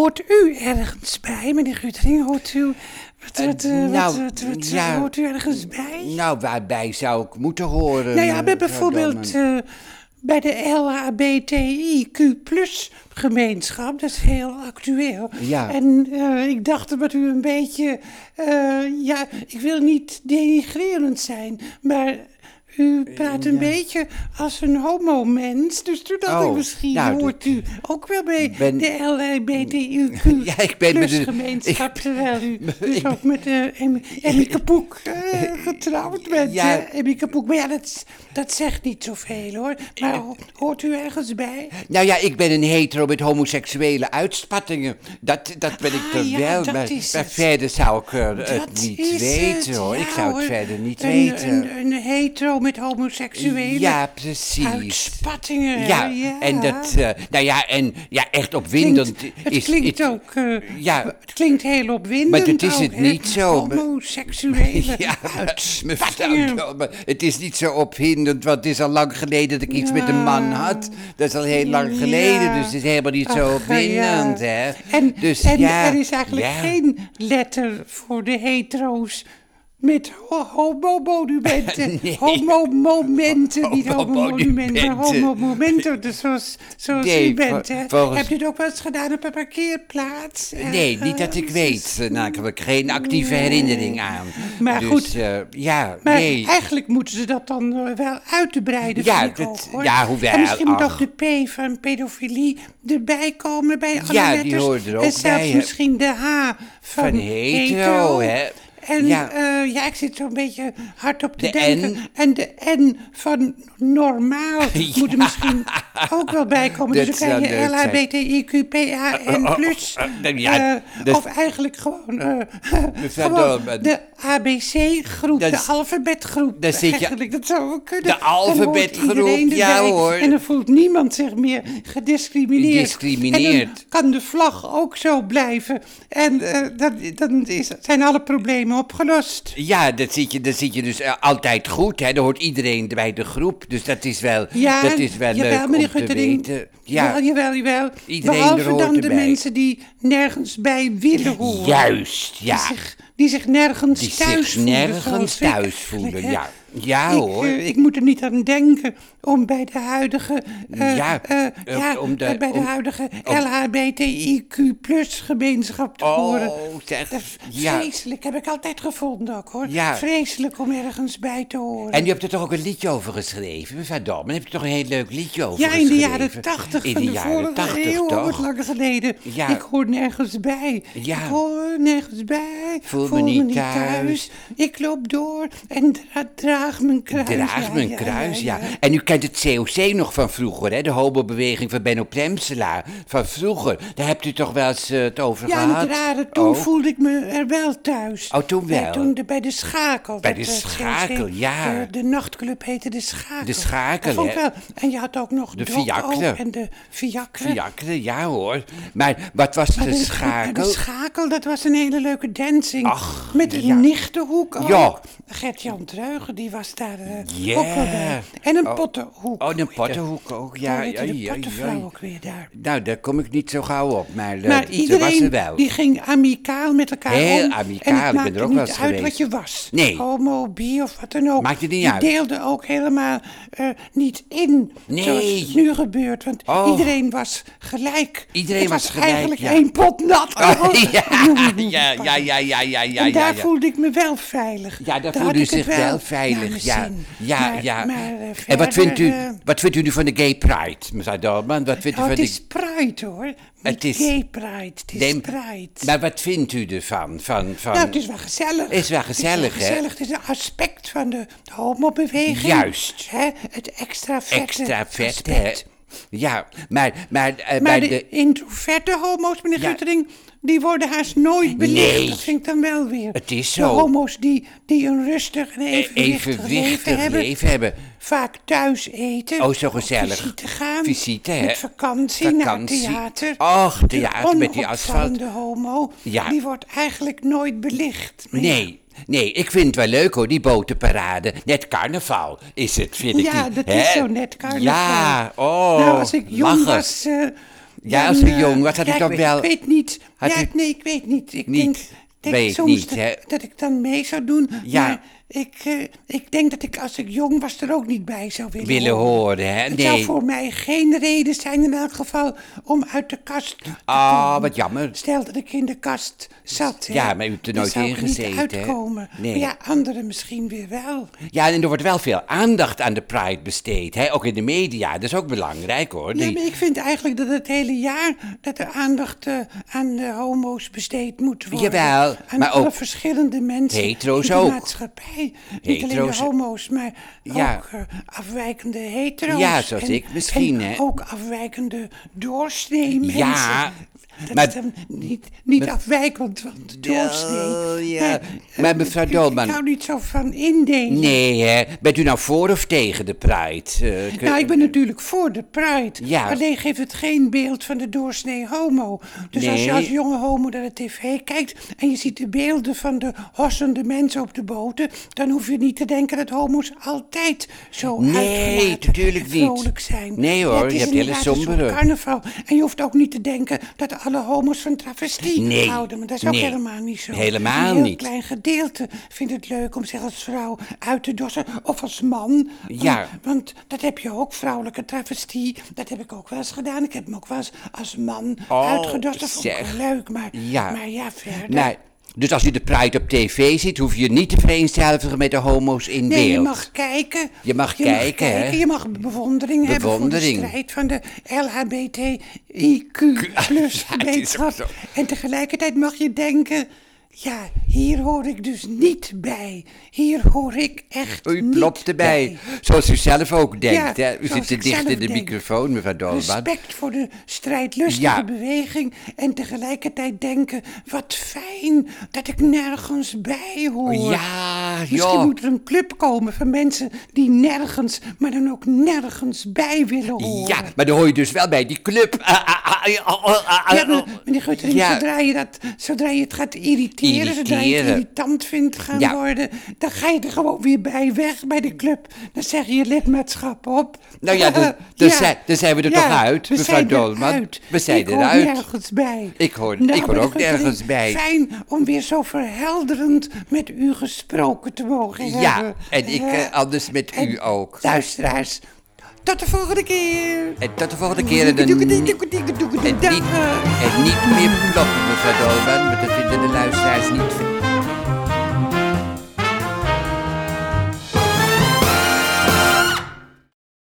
hoort u ergens bij, meneer Guttering? Hoort u... Wat, wat, eh, wat, nou, wat, wat, ja. hoort u ergens bij? Nou, waarbij zou ik moeten horen? Nou ja, bij bijvoorbeeld eh, bij de LHBTIQ gemeenschap. Dat is heel actueel. Ja. En eh, ik dacht dat u een beetje, ja, ik wil niet denigrerend zijn, maar u praat een beetje als een homo-mens. Dus toen dacht ik Oh, misschien nou, hoort u ook wel bij ben- de LHBTIQ Ja, ik ben met de- gemeenschap. ik- terwijl u dus ik- ook met uh, getrouwd bent. Ja. Emmie Poek. Maar ja, dat, dat zegt niet zoveel hoor. Maar ho- hoort u ergens bij? Nou ja, ik ben een hetero met homoseksuele uitspattingen. Dat, dat ben ik Ah, ja, wel, dat maar, verder zou ik eh, Dat het niet weten het, hoor. Ik zou het verder niet een, weten. Een, een hetero met homoseksuele Ja, precies. uitspattingen. Ja, ja, en dat, eh, nou ja, en ja, echt opwindend Klinkt, het is... klinkt is- ook, eh, Ja. het klinkt heel opwindend Maar dat is het niet zo. Homoseksuele Ja, uitspattingen. mevrouw, het is niet zo opwindend, want het is al lang geleden dat ik iets met een man had. Dat is al heel lang geleden, dus het is helemaal niet zo opwindend, hè. En, dus en er is eigenlijk ja. geen letter voor de hetero's met ho- homo-monumenten. Nee. Homo-momenten, niet homo-monumenten, homo-momenten. Dus zoals, zoals Nee, u bent, vol- hè. volgens- Heb je het ook wel eens gedaan op een parkeerplaats? Nee, niet dat ik weet. Daar heb ik geen actieve herinnering aan. Maar dus, goed. eh, ja, Maar nee. eigenlijk moeten ze dat dan eh, wel uitbreiden, Ja, vind ik dat- ook, ja, hoewel, En misschien moet ook de P van pedofilie erbij komen bij alle Ja, die letters. hoort er ook En zelfs bij, misschien de H van, Van hetero, hè. En Ja. ja. ja, ik zit zo'n beetje hard op te De denken. N. En de N van normaal moet er Ja. misschien ook wel bij komen. Dat dus dan krijg je. LHBTIQPAN plus. oh, oh, ja, eh, dat- of eigenlijk gewoon, eh, Dolman. de ABC-groep, Dat de alfabetgroep. daar zit je- Eigenlijk, dat zou wel kunnen. De alfabetgroep, ja, hoor. En dan voelt niemand zich meer gediscrimineerd. Gediscrimineerd. En dan kan de vlag ook zo blijven. En eh, dan, dan is, zijn alle problemen opgelost. Ja, dat zit je, dat zit je dus eh, altijd goed, hè. Dan hoort iedereen bij de groep, dus dat is wel, Ja, dat is wel jawel, leuk meneer om te Guttering. weten. Ja, Jawel, jawel, jawel. Iedereen Behalve dan de mensen die nergens bij willen horen. juist, Die ja. zich, die zich nergens Die thuis zich voelen. nergens thuis voelen, ja. Ja, ik, hoor. eh, ik moet er niet aan denken om bij de huidige, eh, Ja, eh, ja, om de- bij de om- huidige LHBTIQ plus gemeenschap te horen. Oh, zeg, Dat is ja. vreselijk, heb ik altijd gevonden ook hoor. Ja. Vreselijk om ergens bij te horen. En u hebt er toch ook een liedje over geschreven, mevrouw Dolman? Heb je toch een heel leuk liedje over Ja, in de geschreven? jaren tachtig In van de de, jaren vorige 80, eeuw, toch? wat lang geleden. Ja. Ik hoor nergens bij. Ja. Ik hoor nergens bij. Voel me niet thuis. Ik loop door en dra- draag mijn kruis. Draag Ja, mijn ja, kruis, ja, ja. En u kent het COC nog van vroeger, hè? De hobobeweging van Benno Premselaar. Van vroeger. Daar hebt u toch wel eens eh, het over Ja, gehad? het rare, toen Oh. voelde ik me er wel thuis. Oh, toen wel? toen de, bij de Schakel. Bij de eh, Schakel, COC, ja. De, de nachtclub heette de Schakel. De Schakel, hè? wel. En je had ook nog De Fiacre. En de Fiacre. Fiacre, ja hoor. Maar wat was Maar de de schakel? De schakel, dat was een hele leuke Ach, Met een ja. nichtenhoek ook. Ja. Gert-Jan Dreugen, die was daar eh, Ja. ook wel bij. En een Oh. pottenhoek. Oh, een pottenhoek ook, ja. Ja, de ja, pottenvrouw ja. ook weer daar. Nou, daar kom ik niet zo gauw op, maar, uh, Maar iets was er iedereen wel. die ging amicaal met elkaar Heel om. amicaal, En ik het ben maakte er ook niet wel eens uit geweest. wat je was. Nee. Homo, bi of wat dan ook. Maakte niet je uit. deelde ook helemaal eh, niet in. Nee. Zoals het nu gebeurt. Want Oh. iedereen was gelijk. Iedereen Het was gelijk, eigenlijk ja. één pot nat. Oh, Oh, ja, het ja, ja, ja, ja, ja, ja, En daar ja. voelde ik me wel veilig. Ja, daar voelde u zich wel veilig. Ja, ja, Maar- ja. maar, eh, en wat vindt, u, eh, wat vindt u nu van de gay pride, mevrouw Dolman? Wat vindt u oh, van het de... is pride hoor. Het is- gay pride. Het is pride. Maar wat vindt u ervan? Van, van... Nou, het is wel gezellig. Is wel gezellig, het is wel hè? gezellig. Het is een aspect van de, de homobeweging. Juist. Hè? Het extra vette extra vet. Ja, maar, maar, eh, Maar bij de, de... introverte homo's, meneer Ja. Guttering, die worden haast nooit belicht. Nee. Dat vind ik dan wel weer. Het is De zo. homo's die, die een rustig en eh, evenwichtig, evenwichtig leven hebben. leven hebben. Vaak thuis eten. Oh, zo op gezellig. Visite gaan. Visite, hè? Met vakantie, Vakantie. naar theater. Och, theater de met die asfalt. onopvallende homo, Ja. die wordt eigenlijk nooit belicht. Nee, nee, ik vind het wel leuk hoor, die botenparade. Net carnaval is het, vind ik Ja, dat hè? is zo net carnaval. Ja, oh, Nou, als ik jong lachen. was, eh, Ja, als dan, ik eh, jong was, had ja, ik weet- wel- Ik weet niet. Had ja, nee, ik weet niet. Ik Niet. denk, denk Weet soms niet, dat, hè? dat ik dan mee zou doen. Ja. Maar ik, eh, ik denk dat ik als ik jong was er ook niet bij zou willen, Willen horen, hè? Het zou Nee. voor mij geen reden zijn in elk geval om uit de kast te Ah, komen. wat jammer. Stel dat ik in de kast zat. hè, Ja, maar u hebt er nooit in niet gezeten, hè? uitkomen. Nee. Maar ja, anderen misschien weer wel. Ja, en er wordt wel veel aandacht aan de Pride besteed, hè? Ook in de media. Dat is ook belangrijk, hoor. Ja, Die- maar ik vind eigenlijk dat het hele jaar dat er aandacht eh, aan de homo's besteed moet worden. Jawel, aan maar alle ook verschillende mensen hetero's in de ook. maatschappij. Niet alleen de homo's, maar Ja. ook eh, afwijkende hetero's. Ja, zoals en- ik misschien, en hè. ook afwijkende doorsnee mensen. Ja, Dat maar- is dan niet, niet afwijkend van de doorsnee. Oh, ja. Maar, Maar eh, mevrouw ik- Dolman- Ik hou niet zo van indelen. Nee, hè? Bent u nou voor of tegen de Pride? Eh, kun- Nou, ik ben natuurlijk voor de Pride. Ja. Alleen geeft het geen beeld van de doorsnee homo. Dus als je Nee. als jonge homo naar de tv kijkt en je ziet de beelden van de hossende mensen op de boten, dan hoef je niet te denken dat homo's altijd zo Nee, natuurlijk en niet. vrolijk zijn. Nee, hoor, Ja, het je hebt hele inderdaad een sombere. carnaval. En je hoeft ook niet te denken dat alle homo's van travestie Nee, houden. Maar dat is ook nee. helemaal niet zo. Helemaal een heel niet. klein gedeelte vindt het leuk om zich als vrouw uit te dossen. Of als man. Ja. Want dat heb je ook, vrouwelijke travestie. Dat heb ik ook wel eens gedaan. Ik heb me ook wel eens als man Oh, uitgedost. Dat vond ik leuk. Maar Ja. maar ja verder. Dus als u de Pride op tv ziet, hoef je niet te vereenzelvigen met de homo's in Nee, beeld. je mag kijken. Je mag kijken, hè? Je mag bewondering, hebben voor Bewondering. de strijd van de LHBTIQ plus Ja, gemeenschap. En tegelijkertijd mag je denken... Ja, hier hoor ik dus niet bij. Hier hoor ik echt U niet plopt erbij. bij. Zoals u zelf ook denkt. Ja, hè? U zit te dicht in de denk. microfoon, mevrouw Dolman. Respect voor de strijdlustige Ja. beweging en tegelijkertijd denken, wat fijn dat ik nergens bij hoor. Ja, Misschien joh. moet er een club komen van mensen die nergens, maar dan ook nergens bij willen horen. Ja, maar dan hoor je dus wel bij die club. Ah, ah, ah, Ja, maar, meneer Guttering, zodra, je dat, zodra je het gaat irriteren, je irritant vindt gaan Ja. worden, dan ga je er gewoon weer bij weg bij de club. Dan zeg je je lidmaatschap op. Nou ja, dan- dan zijn- zijn we er toch uit, we mevrouw zijn Dolman? eruit. We zijn ik hoor eruit. nergens bij. Ik hoor- Nou, ik hoor ook nergens bij. Fijn om weer zo verhelderend met u gesproken te mogen hebben. Ja, en ik Eh, anders met u ook. Luisteraars, tot de volgende keer. En tot de volgende keer. En, en, niet, en niet meer ploppen, mevrouw Dolman. Want dat vinden de luisteraars niet